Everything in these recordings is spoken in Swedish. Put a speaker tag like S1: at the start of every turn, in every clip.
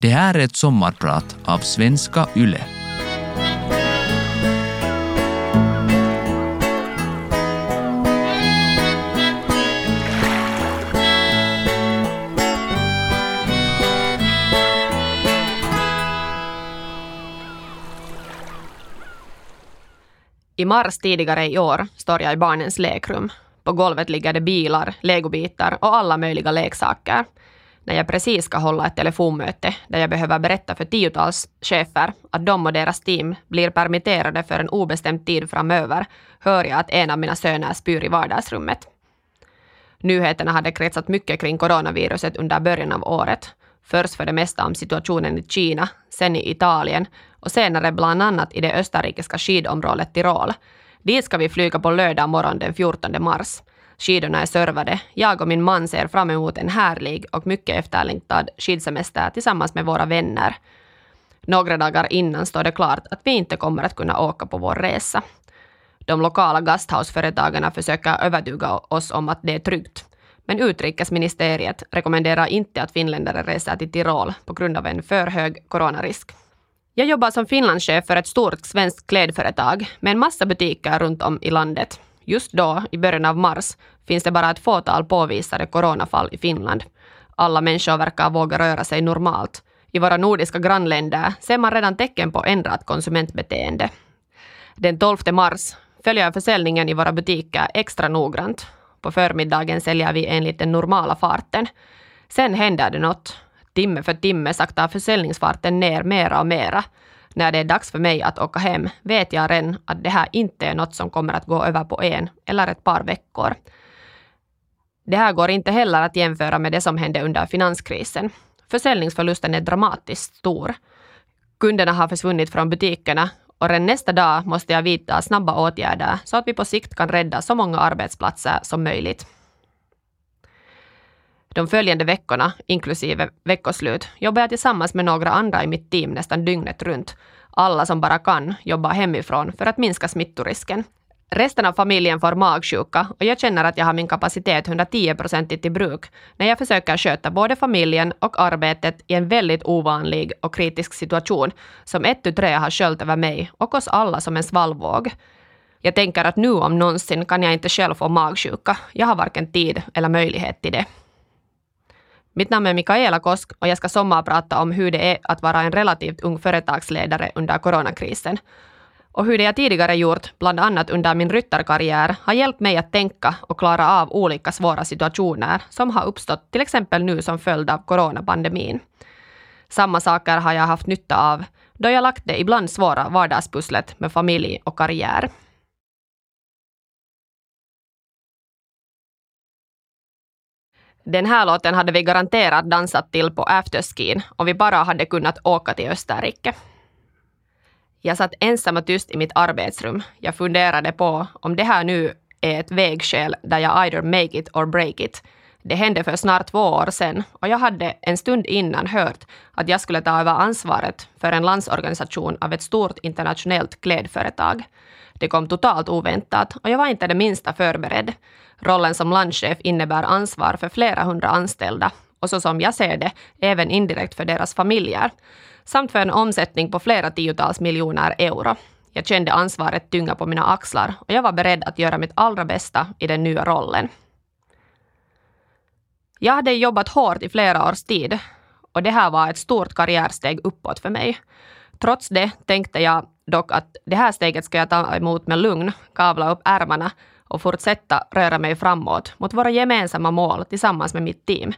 S1: Det här är ett sommarprat av Svenska Yle.
S2: I mars tidigare i år står jag i barnens lekrum. På golvet ligger det bilar, legobitar och alla möjliga leksaker. När jag precis ska hålla ett telefonmöte där jag behöver berätta för tiotals chefer att de och deras team blir permitterade för en obestämd tid framöver hör jag att en av mina söner spyr i vardagsrummet. Nyheterna hade kretsat mycket kring coronaviruset under början av året. Först för det mesta om situationen i Kina, sen i Italien och senare bland annat i det österrikiska skidområdet Tirol. Dit ska vi flyga på lördag morgon den 14 mars. Skidorna är servade. Jag och min man ser fram emot en härlig och mycket efterlängtad skidsemester tillsammans med våra vänner. Några dagar innan står det klart att vi inte kommer att kunna åka på vår resa. De lokala gasthausföretagarna försöker övertyga oss om att det är tryggt. Men utrikesministeriet rekommenderar inte att finländare reser till Tirol på grund av en för hög coronarisk. Jag jobbar som finlandschef för ett stort svenskt klädföretag med en massa butiker runt om i landet. Just då, i början av mars, finns det bara ett fåtal påvisade coronafall i Finland. Alla människor verkar våga röra sig normalt. I våra nordiska grannländer ser man redan tecken på ändrat konsumentbeteende. Den 12 mars följer jag försäljningen i våra butiker extra noggrant. På förmiddagen säljer vi enligt den normala farten. Sen händer det något. Timme för timme saktar försäljningsfarten ner mera och mera. När det är dags för mig att åka hem vet jag redan att det här inte är något som kommer att gå över på en eller ett par veckor. Det här går inte heller att jämföra med det som hände under finanskrisen. Försäljningsförlusten är dramatiskt stor. Kunderna har försvunnit från butikerna och redan nästa dag måste jag vidta snabba åtgärder så att vi på sikt kan rädda så många arbetsplatser som möjligt. De följande veckorna, inklusive veckoslut, jobbar jag tillsammans med några andra i mitt team nästan dygnet runt. Alla som bara kan jobbar hemifrån för att minska smittorisken. Resten av familjen får magsjuka och jag känner att jag har min kapacitet 110 procentigt i bruk när jag försöker sköta både familjen och arbetet i en väldigt ovanlig och kritisk situation som ett tu tre har sköljt över mig och oss alla som en svallvåg. Jag tänker att nu om någonsin kan jag inte själv få magsjuka. Jag har varken tid eller möjlighet till det. Mitt namn är Mikaela Kosk och jag ska sommarprata om hur det är att vara en relativt ung företagsledare under coronakrisen. Och hur det jag tidigare gjort, bland annat under min ryttarkarriär, har hjälpt mig att tänka och klara av olika svåra situationer som har uppstått till exempel nu som följd av coronapandemin. Samma saker har jag haft nytta av då jag lagt det ibland svåra vardagspusslet med familj och karriär. Den här låten hade vi garanterat dansat till på afterskin om vi bara hade kunnat åka till Österrike. Jag satt ensam och tyst i mitt arbetsrum. Jag funderade på om det här nu är ett vägskäl där jag either make it or break it. Det hände för snart två år sedan och jag hade en stund innan hört att jag skulle ta över ansvaret för en landsorganisation av ett stort internationellt klädföretag. Det kom totalt oväntat och jag var inte det minsta förberedd. Rollen som landchef innebär ansvar för flera hundra anställda och så som jag ser det, även indirekt för deras familjer, samt för en omsättning på flera tiotals miljoner euro. Jag kände ansvaret tynga på mina axlar och jag var beredd att göra mitt allra bästa i den nya rollen. Jag hade jobbat hårt i flera års tid och det här var ett stort karriärsteg uppåt för mig. Trots det tänkte jag dock att det här steget ska jag ta emot med lugn, kavla upp ärmarna och fortsätta röra mig framåt mot våra gemensamma mål tillsammans med mitt team.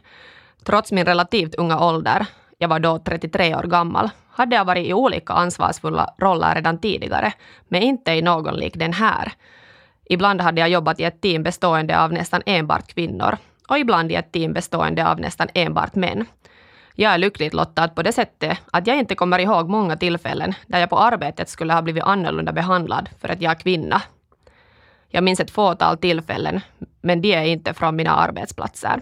S2: Trots min relativt unga ålder, jag var då 33 år gammal, hade jag varit i olika ansvarsfulla roller redan tidigare, men inte i någon lik den här. Ibland hade jag jobbat i ett team bestående av nästan enbart kvinnor och ibland i ett team bestående av nästan enbart män. Jag är lyckligt lottad på det sättet att jag inte kommer ihåg många tillfällen där jag på arbetet skulle ha blivit annorlunda behandlad för att jag är kvinna. Jag minns ett fåtal tillfällen, men de är inte från mina arbetsplatser.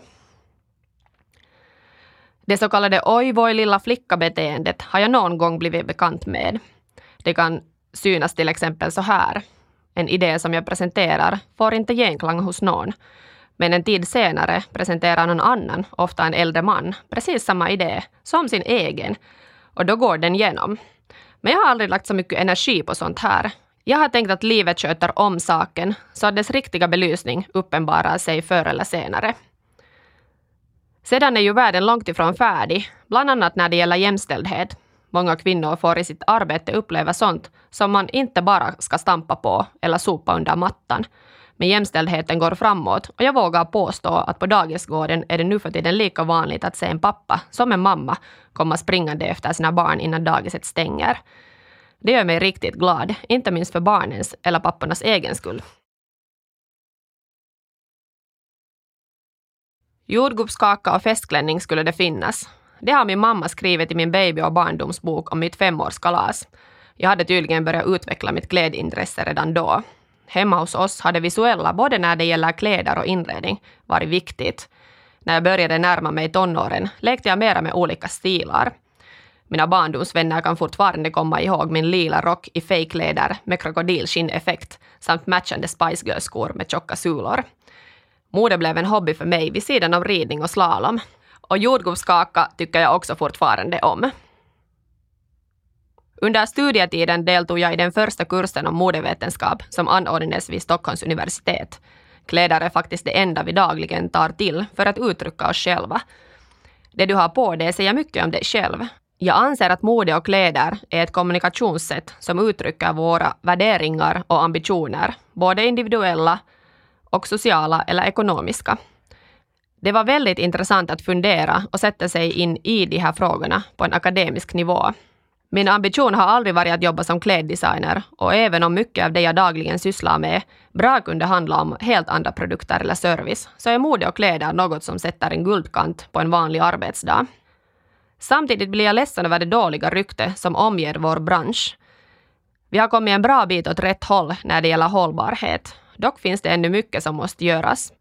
S2: Det så kallade oj voj lilla flicka-beteendet har jag någon gång blivit bekant med. Det kan synas till exempel så här. En idé som jag presenterar får inte genklang hos någon. Men en tid senare presenterar någon annan, ofta en äldre man, precis samma idé som sin egen. Och då går den igenom. Men jag har aldrig lagt så mycket energi på sånt här. Jag har tänkt att livet sköter om saken så att dess riktiga belysning uppenbarar sig förr eller senare. Sedan är ju världen långt ifrån färdig, bland annat när det gäller jämställdhet. Många kvinnor får i sitt arbete uppleva sånt som man inte bara ska stampa på eller sopa under mattan. Men jämställdheten går framåt och jag vågar påstå att på dagisgården är det nu för tiden lika vanligt att se en pappa som en mamma komma springande efter sina barn innan dagiset stänger. Det gör mig riktigt glad, inte minst för barnens eller pappornas egen skull. Jordgubbskaka och festklänning skulle det finnas. Det har min mamma skrivit i min baby och barndomsbok om mitt femårskalas. Jag hade tydligen börjat utveckla mitt klädintresse redan då. Hemma hos oss har det visuella, både när det gäller kläder och inredning, varit viktigt. När jag började närma mig tonåren lekte jag mera med olika stilar. Mina barndomsvänner kan fortfarande komma ihåg min lila rock i fejkläder med krokodilskinneffekt samt matchande Spice Girls-skor med tjocka sulor. Mode blev en hobby för mig vid sidan av ridning och slalom. Och jordgubbskaka tycker jag också fortfarande om. Under studietiden deltog jag i den första kursen om modevetenskap som anordnades vid Stockholms universitet. Kläder är faktiskt det enda vi dagligen tar till för att uttrycka oss själva. Det du har på dig säger mycket om dig själv. Jag anser att mode och kläder är ett kommunikationssätt som uttrycker våra värderingar och ambitioner, både individuella och sociala eller ekonomiska. Det var väldigt intressant att fundera och sätta sig in i de här frågorna på en akademisk nivå. Min ambition har aldrig varit att jobba som kläddesigner och även om mycket av det jag dagligen sysslar med bra kunde handla om helt andra produkter eller service, så är mode och kläder något som sätter en guldkant på en vanlig arbetsdag. Samtidigt blir jag ledsen över det dåliga rykte som omger vår bransch. Vi har kommit en bra bit åt rätt håll när det gäller hållbarhet. Dock finns det ännu mycket som måste göras.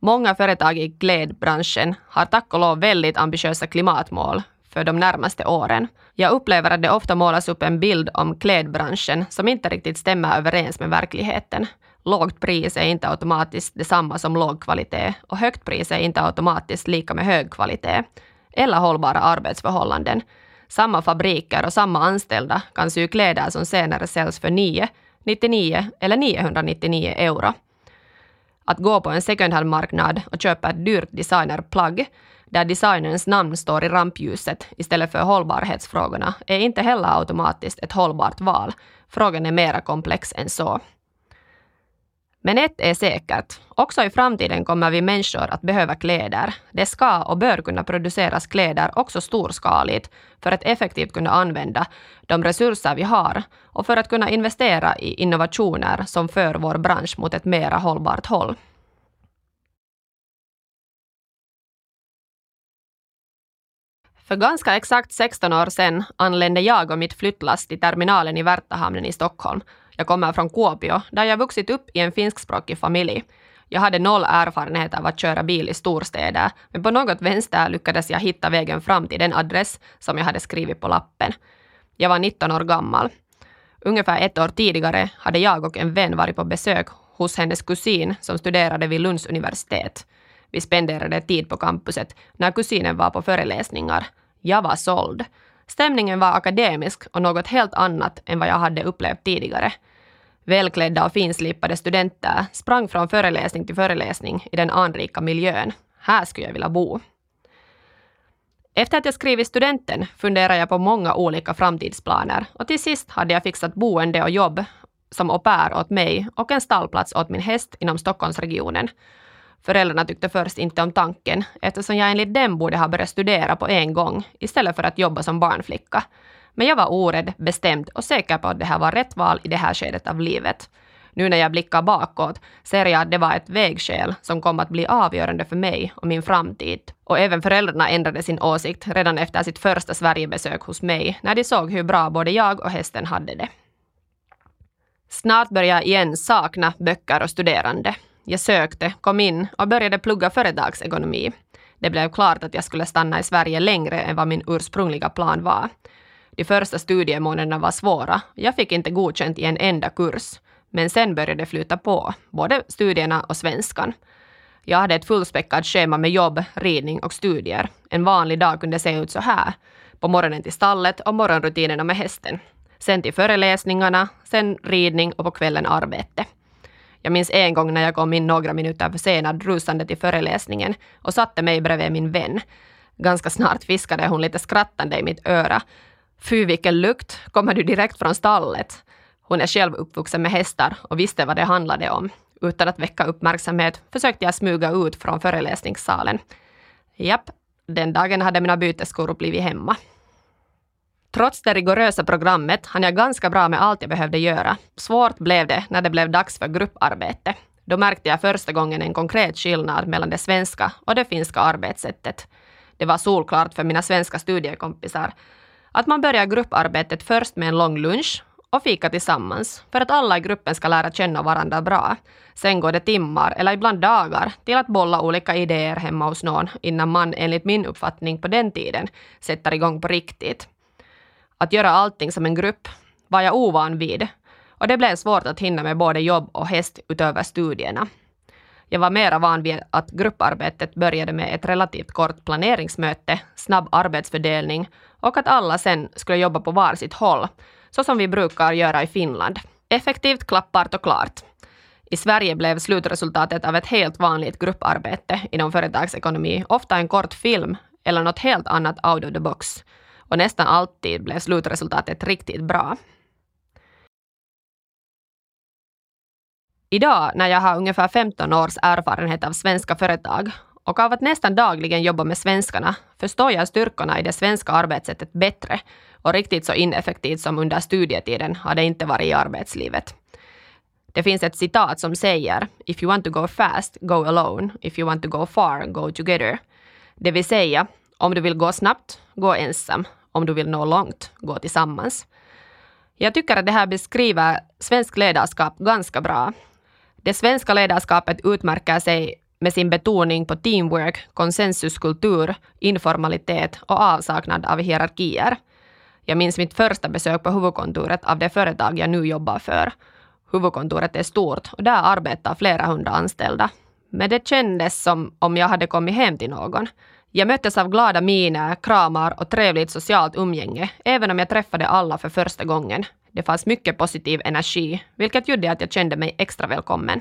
S2: Många företag i klädbranschen har tack och lov väldigt ambitiösa klimatmål för de närmaste åren. Jag upplever att det ofta målas upp en bild om klädbranschen som inte riktigt stämmer överens med verkligheten. Lågt pris är inte automatiskt detsamma som låg kvalitet och högt pris är inte automatiskt lika med hög kvalitet eller hållbara arbetsförhållanden. Samma fabriker och samma anställda kan sy kläder som senare säljs för 9, 99 eller 999 euro. Att gå på en second hand-marknad och köpa ett dyrt designerplagg där designerns namn står i rampljuset istället för hållbarhetsfrågorna är inte heller automatiskt ett hållbart val. Frågan är mera komplex än så. Men ett är säkert. Också i framtiden kommer vi människor att behöva kläder. Det ska och bör kunna produceras kläder också storskaligt för att effektivt kunna använda de resurser vi har och för att kunna investera i innovationer som för vår bransch mot ett mera hållbart håll. För ganska exakt 16 år sedan anlände jag och mitt flyttlass till terminalen i Värtahamnen i Stockholm. Jag kommer från Kuopio, där jag vuxit upp i en finskspråkig familj. Jag hade noll erfarenhet av att köra bil i storstäder, men på något vänster lyckades jag hitta vägen fram till den adress som jag hade skrivit på lappen. Jag var 19 år gammal. Ungefär ett år tidigare hade jag och en vän varit på besök hos hennes kusin som studerade vid Lunds universitet. Vi spenderade tid på campuset när kusinen var på föreläsningar. Jag var såld. Stämningen var akademisk och något helt annat än vad jag hade upplevt tidigare. Välklädda och finslipade studenter sprang från föreläsning till föreläsning i den anrika miljön. Här skulle jag vilja bo. Efter att jag skrivit studenten funderade jag på många olika framtidsplaner och till sist hade jag fixat boende och jobb som au pair åt mig och en stallplats åt min häst inom Stockholmsregionen. Föräldrarna tyckte först inte om tanken eftersom jag enligt dem borde ha börjat studera på en gång istället för att jobba som barnflicka. Men jag var orädd, bestämd och säker på att det här var rätt val i det här skedet av livet. Nu när jag blickar bakåt ser jag att det var ett vägskäl som kom att bli avgörande för mig och min framtid. Och även föräldrarna ändrade sin åsikt redan efter sitt första Sverigebesök hos mig när de såg hur bra både jag och hästen hade det. Snart börjar jag igen sakna böcker och studerande. Jag sökte, kom in och började plugga företagsekonomi. Det blev klart att jag skulle stanna i Sverige längre än vad min ursprungliga plan var. De första studiemånaderna var svåra. Jag fick inte godkänt i en enda kurs. Men sen började det flyta på, både studierna och svenskan. Jag hade ett fullspäckat schema med jobb, ridning och studier. En vanlig dag kunde se ut så här. På morgonen till stallet och morgonrutinerna med hästen. Sen till föreläsningarna, sen ridning och på kvällen arbete. Jag minns en gång när jag kom in några minuter försenad rusande till föreläsningen och satte mig bredvid min vän. Ganska snart viskade hon lite skrattande i mitt öra. Fy vilken lukt, kommer du direkt från stallet? Hon är själv uppvuxen med hästar och visste vad det handlade om. Utan att väcka uppmärksamhet försökte jag smyga ut från föreläsningssalen. Japp, den dagen hade mina bytesskor blivit hemma. Trots det rigorösa programmet hann jag ganska bra med allt jag behövde göra. Svårt blev det när det blev dags för grupparbete. Då märkte jag första gången en konkret skillnad mellan det svenska och det finska arbetssättet. Det var solklart för mina svenska studiekompisar att man börjar grupparbetet först med en lång lunch och fika tillsammans för att alla i gruppen ska lära känna varandra bra. Sen går det timmar eller ibland dagar till att bolla olika idéer hemma hos någon innan man enligt min uppfattning på den tiden sätter igång på riktigt. Att göra allting som en grupp var jag ovan vid och det blev svårt att hinna med både jobb och häst utöver studierna. Jag var mera van vid att grupparbetet började med ett relativt kort planeringsmöte, snabb arbetsfördelning och att alla sen skulle jobba på var sitt håll, så som vi brukar göra i Finland. Effektivt, klappart och klart. I Sverige blev slutresultatet av ett helt vanligt grupparbete inom företagsekonomi ofta en kort film eller något helt annat out of the box och nästan alltid blev slutresultatet riktigt bra. Idag när jag har ungefär 15 års erfarenhet av svenska företag och av att nästan dagligen jobba med svenskarna förstår jag styrkorna i det svenska arbetssättet bättre och riktigt så ineffektivt som under studietiden har det inte varit i arbetslivet. Det finns ett citat som säger “If you want to go fast, go alone. If you want to go far, go together”. Det vill säga, om du vill gå snabbt, gå ensam om du vill nå långt, gå tillsammans. Jag tycker att det här beskriver svensk ledarskap ganska bra. Det svenska ledarskapet utmärker sig med sin betoning på teamwork, konsensuskultur, informalitet och avsaknad av hierarkier. Jag minns mitt första besök på huvudkontoret av det företag jag nu jobbar för. Huvudkontoret är stort och där arbetar flera hundra anställda. Men det kändes som om jag hade kommit hem till någon. Jag möttes av glada miner, kramar och trevligt socialt umgänge, även om jag träffade alla för första gången. Det fanns mycket positiv energi, vilket gjorde att jag kände mig extra välkommen.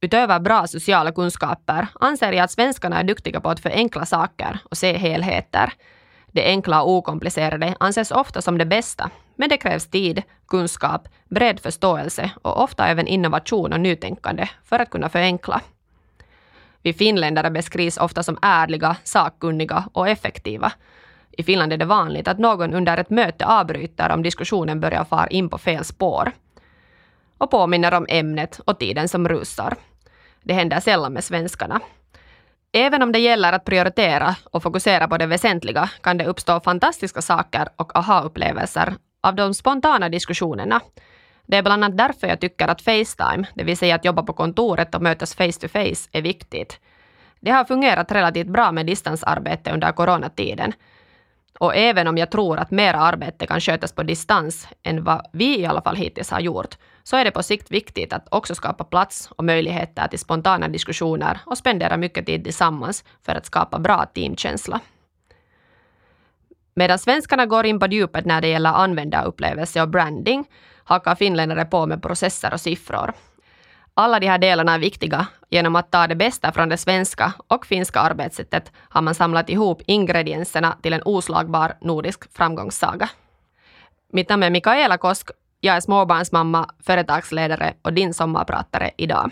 S2: Utöver bra sociala kunskaper anser jag att svenskarna är duktiga på att förenkla saker och se helheter. Det enkla och okomplicerade anses ofta som det bästa, men det krävs tid, kunskap, bred förståelse och ofta även innovation och nytänkande för att kunna förenkla. Vi finländare beskrivs ofta som ärliga, sakkunniga och effektiva. I Finland är det vanligt att någon under ett möte avbryter om diskussionen börjar fara in på fel spår och påminner om ämnet och tiden som rusar. Det händer sällan med svenskarna. Även om det gäller att prioritera och fokusera på det väsentliga kan det uppstå fantastiska saker och aha-upplevelser av de spontana diskussionerna. Det är bland annat därför jag tycker att Facetime, det vill säga att jobba på kontoret och mötas face to face, är viktigt. Det har fungerat relativt bra med distansarbete under coronatiden. Och även om jag tror att mer arbete kan skötas på distans än vad vi i alla fall hittills har gjort, så är det på sikt viktigt att också skapa plats och möjligheter till spontana diskussioner och spendera mycket tid tillsammans för att skapa bra teamkänsla. Medan svenskarna går in på djupet när det gäller användarupplevelse och branding hakar finländare på med processer och siffror. Alla de här delarna är viktiga. Genom att ta det bästa från det svenska och finska arbetssättet har man samlat ihop ingredienserna till en oslagbar nordisk framgångssaga. Mitt namn är Mikaela Kosk. Jag är småbarnsmamma, företagsledare och din sommarpratare idag.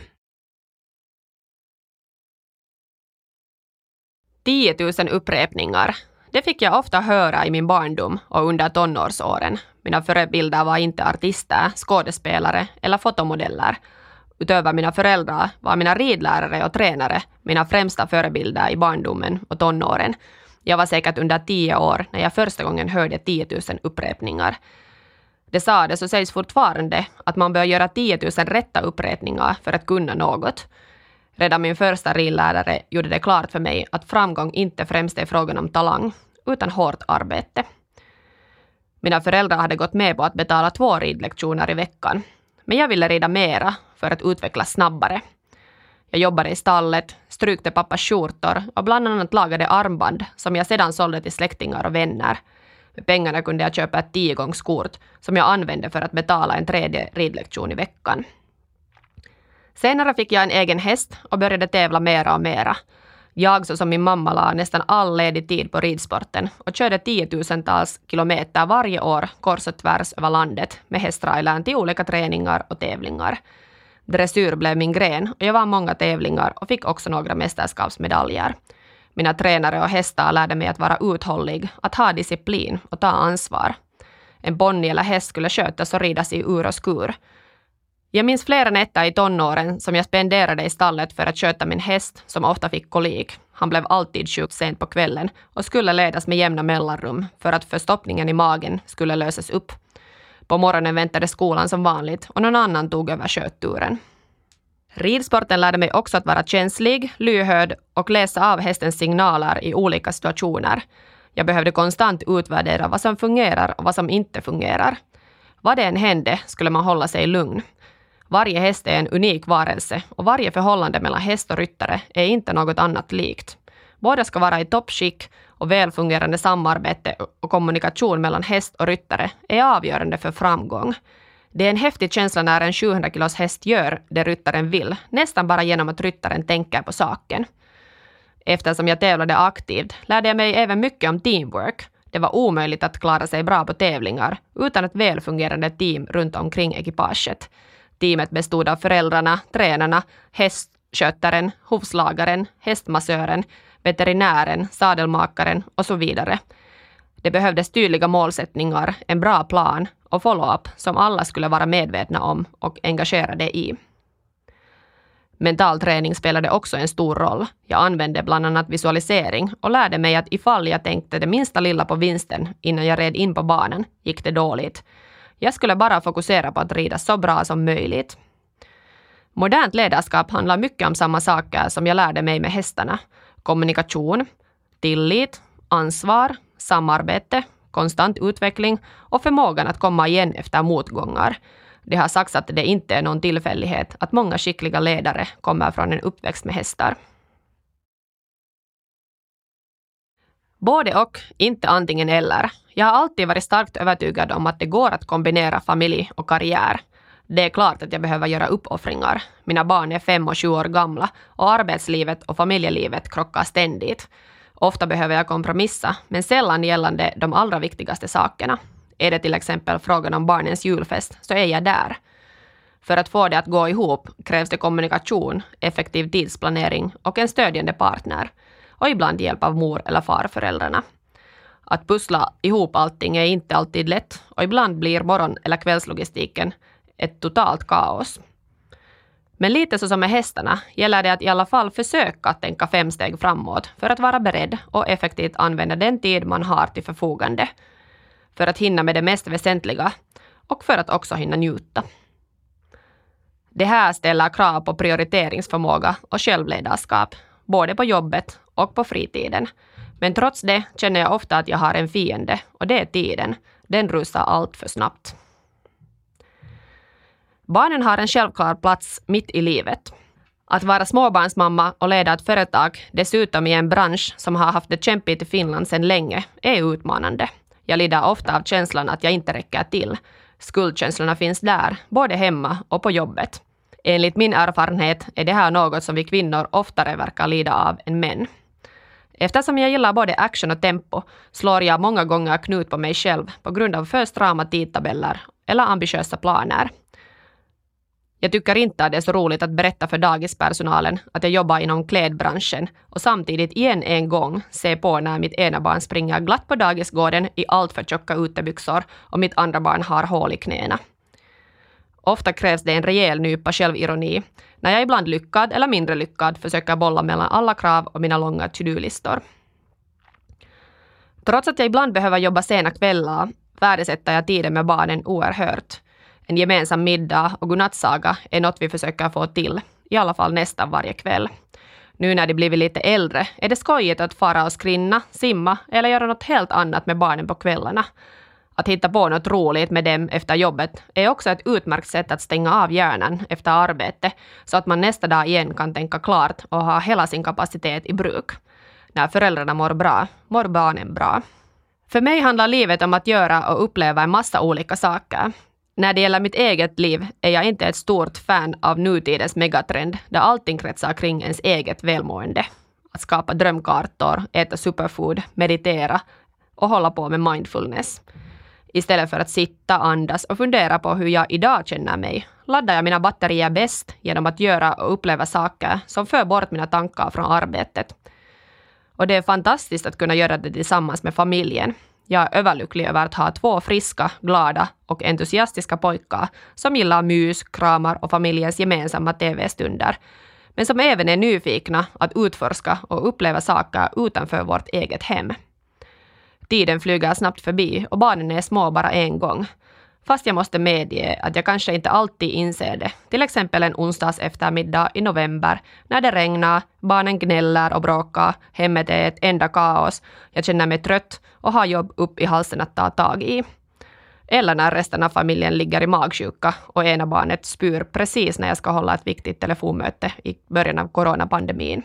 S2: 10 000 upprepningar. Det fick jag ofta höra i min barndom och under tonårsåren. Mina förebilder var inte artister, skådespelare eller fotomodeller. Utöver mina föräldrar var mina ridlärare och tränare mina främsta förebilder i barndomen och tonåren. Jag var säkert under tio år när jag första gången hörde 10 000 upprepningar. Det sades och sägs fortfarande att man bör göra 10 000 rätta upprepningar för att kunna något. Redan min första ridlärare gjorde det klart för mig att framgång inte främst är frågan om talang, utan hårt arbete. Mina föräldrar hade gått med på att betala två ridlektioner i veckan. Men jag ville rida mera för att utvecklas snabbare. Jag jobbade i stallet, strykte pappas skjortor och bland annat lagade armband som jag sedan sålde till släktingar och vänner. Med pengarna kunde jag köpa ett tiogångskort som jag använde för att betala en tredje ridlektion i veckan. Senare fick jag en egen häst och började tävla mera och mera. Jag så som min mamma la nästan all ledig tid på ridsporten och körde tiotusentals kilometer varje år kors och tvärs över landet med hästrailern till olika träningar och tävlingar. Dressyr blev min gren och jag vann många tävlingar och fick också några mästerskapsmedaljer. Mina tränare och hästar lärde mig att vara uthållig, att ha disciplin och ta ansvar. En ponny eller häst skulle skötas och ridas i ur och skur. Jag minns flera nätter i tonåren som jag spenderade i stallet för att sköta min häst som ofta fick kolik. Han blev alltid sjuk sent på kvällen och skulle ledas med jämna mellanrum för att förstoppningen i magen skulle lösas upp. På morgonen väntade skolan som vanligt och någon annan tog över skötturen. Ridsporten lärde mig också att vara känslig, lyhörd och läsa av hästens signaler i olika situationer. Jag behövde konstant utvärdera vad som fungerar och vad som inte fungerar. Vad det än hände skulle man hålla sig lugn. Varje häst är en unik varelse och varje förhållande mellan häst och ryttare är inte något annat likt. Båda ska vara i toppskick och välfungerande samarbete och kommunikation mellan häst och ryttare är avgörande för framgång. Det är en häftig känsla när en 700 kilos häst gör det ryttaren vill, nästan bara genom att ryttaren tänker på saken. Eftersom jag tävlade aktivt lärde jag mig även mycket om teamwork. Det var omöjligt att klara sig bra på tävlingar utan ett välfungerande team runt omkring ekipaget. Teamet bestod av föräldrarna, tränarna, hästskötaren, hovslagaren, hästmassören, veterinären, sadelmakaren och så vidare. Det behövdes tydliga målsättningar, en bra plan och follow-up som alla skulle vara medvetna om och engagerade i. Mental träning spelade också en stor roll. Jag använde bland annat visualisering och lärde mig att ifall jag tänkte det minsta lilla på vinsten innan jag red in på banan gick det dåligt. Jag skulle bara fokusera på att rida så bra som möjligt. Modernt ledarskap handlar mycket om samma saker som jag lärde mig med hästarna. Kommunikation, tillit, ansvar, samarbete, konstant utveckling och förmågan att komma igen efter motgångar. Det har sagts att det inte är någon tillfällighet att många skickliga ledare kommer från en uppväxt med hästar. Både och, inte antingen eller. Jag har alltid varit starkt övertygad om att det går att kombinera familj och karriär. Det är klart att jag behöver göra uppoffringar. Mina barn är fem och sju år gamla och arbetslivet och familjelivet krockar ständigt. Ofta behöver jag kompromissa, men sällan gällande de allra viktigaste sakerna. Är det till exempel frågan om barnens julfest, så är jag där. För att få det att gå ihop krävs det kommunikation, effektiv tidsplanering och en stödjande partner. Och ibland hjälp av mor eller farföräldrarna. Att pussla ihop allting är inte alltid lätt och ibland blir morgon eller kvällslogistiken ett totalt kaos. Men lite så som med hästarna gäller det att i alla fall försöka tänka fem steg framåt för att vara beredd och effektivt använda den tid man har till förfogande. För att hinna med det mest väsentliga och för att också hinna njuta. Det här ställer krav på prioriteringsförmåga och självledarskap, både på jobbet och på fritiden. Men trots det känner jag ofta att jag har en fiende och det är tiden. Den rusar allt för snabbt. Barnen har en självklar plats mitt i livet. Att vara småbarnsmamma och leda ett företag, dessutom i en bransch som har haft det kämpigt i Finland sedan länge, är utmanande. Jag lider ofta av känslan att jag inte räcker till. Skuldkänslorna finns där, både hemma och på jobbet. Enligt min erfarenhet är det här något som vi kvinnor oftare verkar lida av än män. Eftersom jag gillar både action och tempo slår jag många gånger knut på mig själv på grund av för strama tidtabeller eller ambitiösa planer. Jag tycker inte att det är så roligt att berätta för dagispersonalen att jag jobbar inom klädbranschen och samtidigt igen en gång se på när mitt ena barn springer glatt på dagisgården i alltför tjocka utebyxor och mitt andra barn har hål i knäna. Ofta krävs det en rejäl nypa självironi när jag ibland lyckad eller mindre lyckad försöker bolla mellan alla krav och mina långa to-do-listor. Trots att jag ibland behöver jobba sena kvällar värdesätter jag tiden med barnen oerhört. En gemensam middag och godnattsaga är något vi försöker få till, i alla fall nästan varje kväll. Nu när de blivit lite äldre är det skojigt att fara och skrinna, simma eller göra något helt annat med barnen på kvällarna. Att hitta på något roligt med dem efter jobbet är också ett utmärkt sätt att stänga av hjärnan efter arbete, så att man nästa dag igen kan tänka klart och ha hela sin kapacitet i bruk. När föräldrarna mår bra, mår barnen bra. För mig handlar livet om att göra och uppleva en massa olika saker. När det gäller mitt eget liv är jag inte ett stort fan av nutidens megatrend där allting kretsar kring ens eget välmående. Att skapa drömkartor, äta superfood, meditera och hålla på med mindfulness. Istället för att sitta, andas och fundera på hur jag idag känner mig laddar jag mina batterier bäst genom att göra och uppleva saker som för bort mina tankar från arbetet. Och det är fantastiskt att kunna göra det tillsammans med familjen. Jag är överlycklig över att ha två friska, glada och entusiastiska pojkar som gillar mys, kramar och familjens gemensamma TV-stunder. Men som även är nyfikna att utforska och uppleva saker utanför vårt eget hem. Tiden flyger snabbt förbi och barnen är små bara en gång. Fast jag måste medge att jag kanske inte alltid inser det. Till exempel en onsdags eftermiddag i november när det regnar, barnen gnäller och bråkar, hemmet är ett enda kaos, jag känner mig trött och har jobb upp i halsen att ta tag i. Eller när resten av familjen ligger i magsjuka och ena barnet spyr precis när jag ska hålla ett viktigt telefonmöte i början av coronapandemin.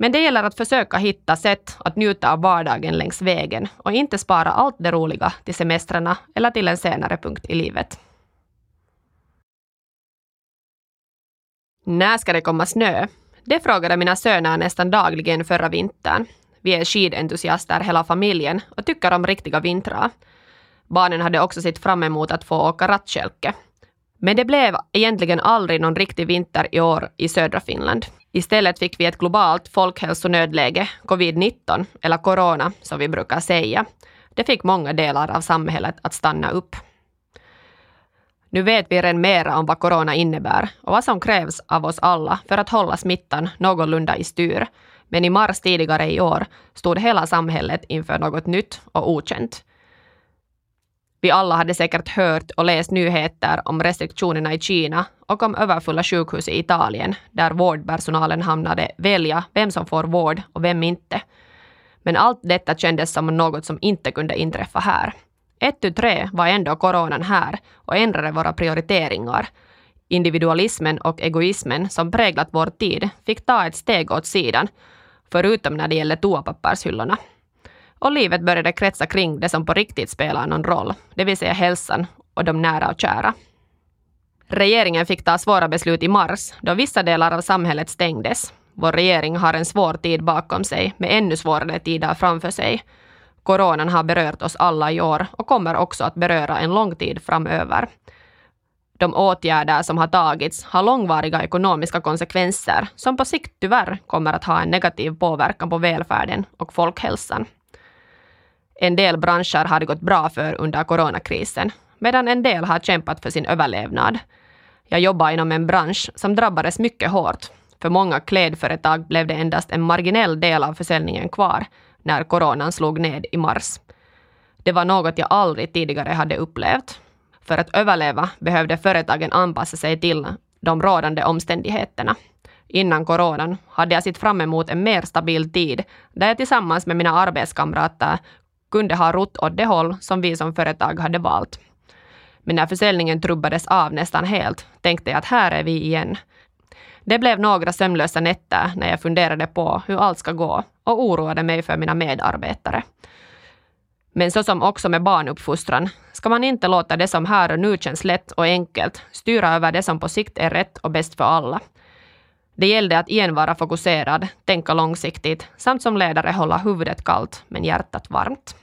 S2: Men det gäller att försöka hitta sätt att njuta av vardagen längs vägen och inte spara allt det roliga till semestrarna eller till en senare punkt i livet. När ska det komma snö? Det frågade mina söner nästan dagligen förra vintern. Vi är skidentusiaster hela familjen och tycker om riktiga vintrar. Barnen hade också sett fram emot att få åka rattkälke. Men det blev egentligen aldrig någon riktig vinter i år i södra Finland. Istället fick vi ett globalt folkhälsonödläge, covid-19, eller corona som vi brukar säga. Det fick många delar av samhället att stanna upp. Nu vet vi redan mera om vad corona innebär och vad som krävs av oss alla för att hålla smittan någorlunda i styr. Men i mars tidigare i år stod hela samhället inför något nytt och okänt. Vi alla hade säkert hört och läst nyheter om restriktionerna i Kina och om överfulla sjukhus i Italien, där vårdpersonalen hamnade välja vem som får vård och vem inte. Men allt detta kändes som något som inte kunde inträffa här. Ett tu tre var ändå coronan här och ändrade våra prioriteringar. Individualismen och egoismen som präglat vår tid fick ta ett steg åt sidan, förutom när det gäller toapappershyllorna och livet började kretsa kring det som på riktigt spelar någon roll, det vill säga hälsan och de nära och kära. Regeringen fick ta svåra beslut i mars då vissa delar av samhället stängdes. Vår regering har en svår tid bakom sig med ännu svårare tider framför sig. Coronan har berört oss alla i år och kommer också att beröra en lång tid framöver. De åtgärder som har tagits har långvariga ekonomiska konsekvenser som på sikt tyvärr kommer att ha en negativ påverkan på välfärden och folkhälsan. En del branscher har det gått bra för under coronakrisen, medan en del har kämpat för sin överlevnad. Jag jobbar inom en bransch som drabbades mycket hårt. För många klädföretag blev det endast en marginell del av försäljningen kvar när coronan slog ned i mars. Det var något jag aldrig tidigare hade upplevt. För att överleva behövde företagen anpassa sig till de rådande omständigheterna. Innan coronan hade jag sett fram emot en mer stabil tid där jag tillsammans med mina arbetskamrater kunde ha rott åt det håll som vi som företag hade valt. Men när försäljningen trubbades av nästan helt tänkte jag att här är vi igen. Det blev några sömnlösa nätter när jag funderade på hur allt ska gå och oroade mig för mina medarbetare. Men så som också med barnuppfostran ska man inte låta det som här och nu känns lätt och enkelt styra över det som på sikt är rätt och bäst för alla. Det gällde att igen vara fokuserad, tänka långsiktigt samt som ledare hålla huvudet kallt men hjärtat varmt.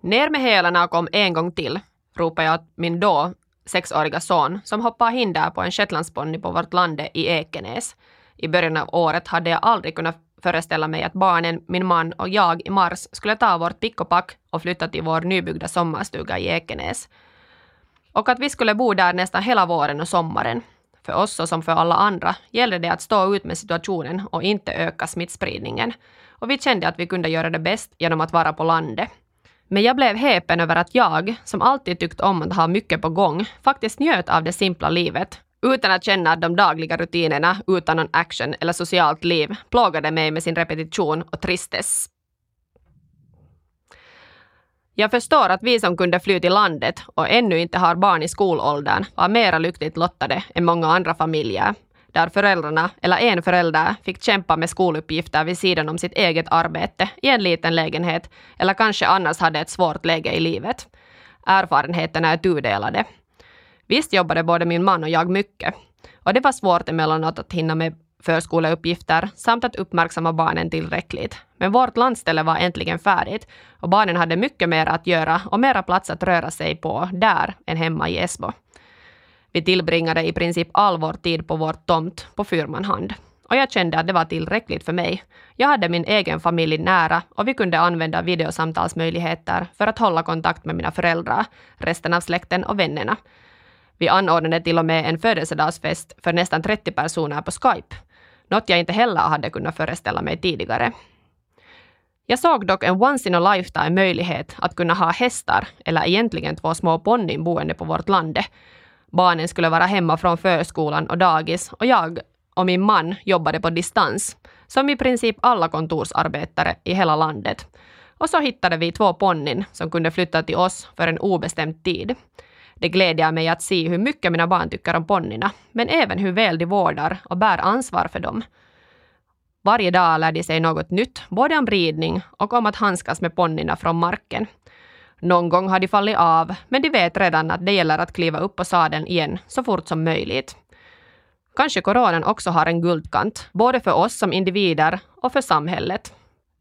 S2: Ner med hälarna och kom en gång till, ropade jag åt min då sexåriga son som hoppade hinder på en shetlandsponny på vårt lande i Ekenäs. I början av året hade jag aldrig kunnat föreställa mig att barnen, min man och jag i mars skulle ta vårt pick och pack och flytta till vår nybyggda sommarstuga i Ekenäs. Och att vi skulle bo där nästan hela våren och sommaren. För oss och som för alla andra gällde det att stå ut med situationen och inte öka smittspridningen. Och vi kände att vi kunde göra det bäst genom att vara på landet. Men jag blev häpen över att jag, som alltid tyckt om att ha mycket på gång, faktiskt njöt av det simpla livet utan att känna att de dagliga rutinerna utan någon action eller socialt liv plågade mig med sin repetition och tristess. Jag förstår att vi som kunde fly till landet och ännu inte har barn i skolåldern var mera lyckligt lottade än många andra familjer, där föräldrarna, eller en förälder, fick kämpa med skoluppgifter vid sidan om sitt eget arbete i en liten lägenhet, eller kanske annars hade ett svårt läge i livet. Erfarenheterna är tudelade. Visst jobbade både min man och jag mycket, och det var svårt emellanåt att hinna med förskoleuppgifter samt att uppmärksamma barnen tillräckligt. Men vårt landställe var äntligen färdigt och barnen hade mycket mer att göra och mera plats att röra sig på där än hemma i Esbo. Vi tillbringade i princip all vår tid på vår tomt på Fyrmanhand. Och jag kände att det var tillräckligt för mig. Jag hade min egen familj nära och vi kunde använda videosamtalsmöjligheter för att hålla kontakt med mina föräldrar, resten av släkten och vännerna. Vi anordnade till och med en födelsedagsfest för nästan 30 personer på Skype. Något jag inte heller hade kunnat föreställa mig tidigare. Jag såg dock en once in a lifetime möjlighet att kunna ha hästar, eller egentligen två små ponnyn boende på vårt lande. Barnen skulle vara hemma från förskolan och dagis och jag och min man jobbade på distans, som i princip alla kontorsarbetare i hela landet. Och så hittade vi två ponnyn som kunde flytta till oss för en obestämd tid. Det glädjer mig att se hur mycket mina barn tycker om ponnyerna, men även hur väl de vårdar och bär ansvar för dem. Varje dag lär de sig något nytt, både om ridning och om att handskas med ponnyerna från marken. Någon gång har de fallit av, men de vet redan att det gäller att kliva upp på sadeln igen så fort som möjligt. Kanske coronan också har en guldkant, både för oss som individer och för samhället.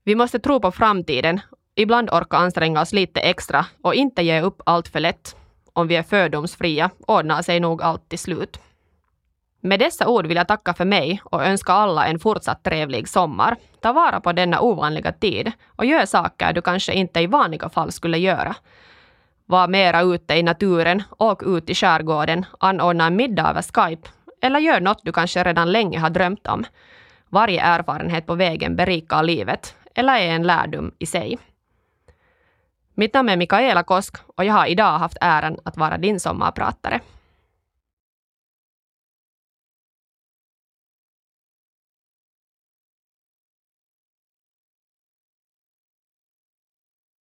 S2: Vi måste tro på framtiden, ibland orka anstränga oss lite extra och inte ge upp allt för lätt om vi är fördomsfria, ordnar sig nog allt till slut. Med dessa ord vill jag tacka för mig och önska alla en fortsatt trevlig sommar. Ta vara på denna ovanliga tid och gör saker du kanske inte i vanliga fall skulle göra. Var mera ute i naturen, åk ut i skärgården, anordna en middag över Skype eller gör något du kanske redan länge har drömt om. Varje erfarenhet på vägen berikar livet eller är en lärdom i sig. Mitt namn är Mikaela Kosk och jag har idag haft äran att vara din sommarpratare.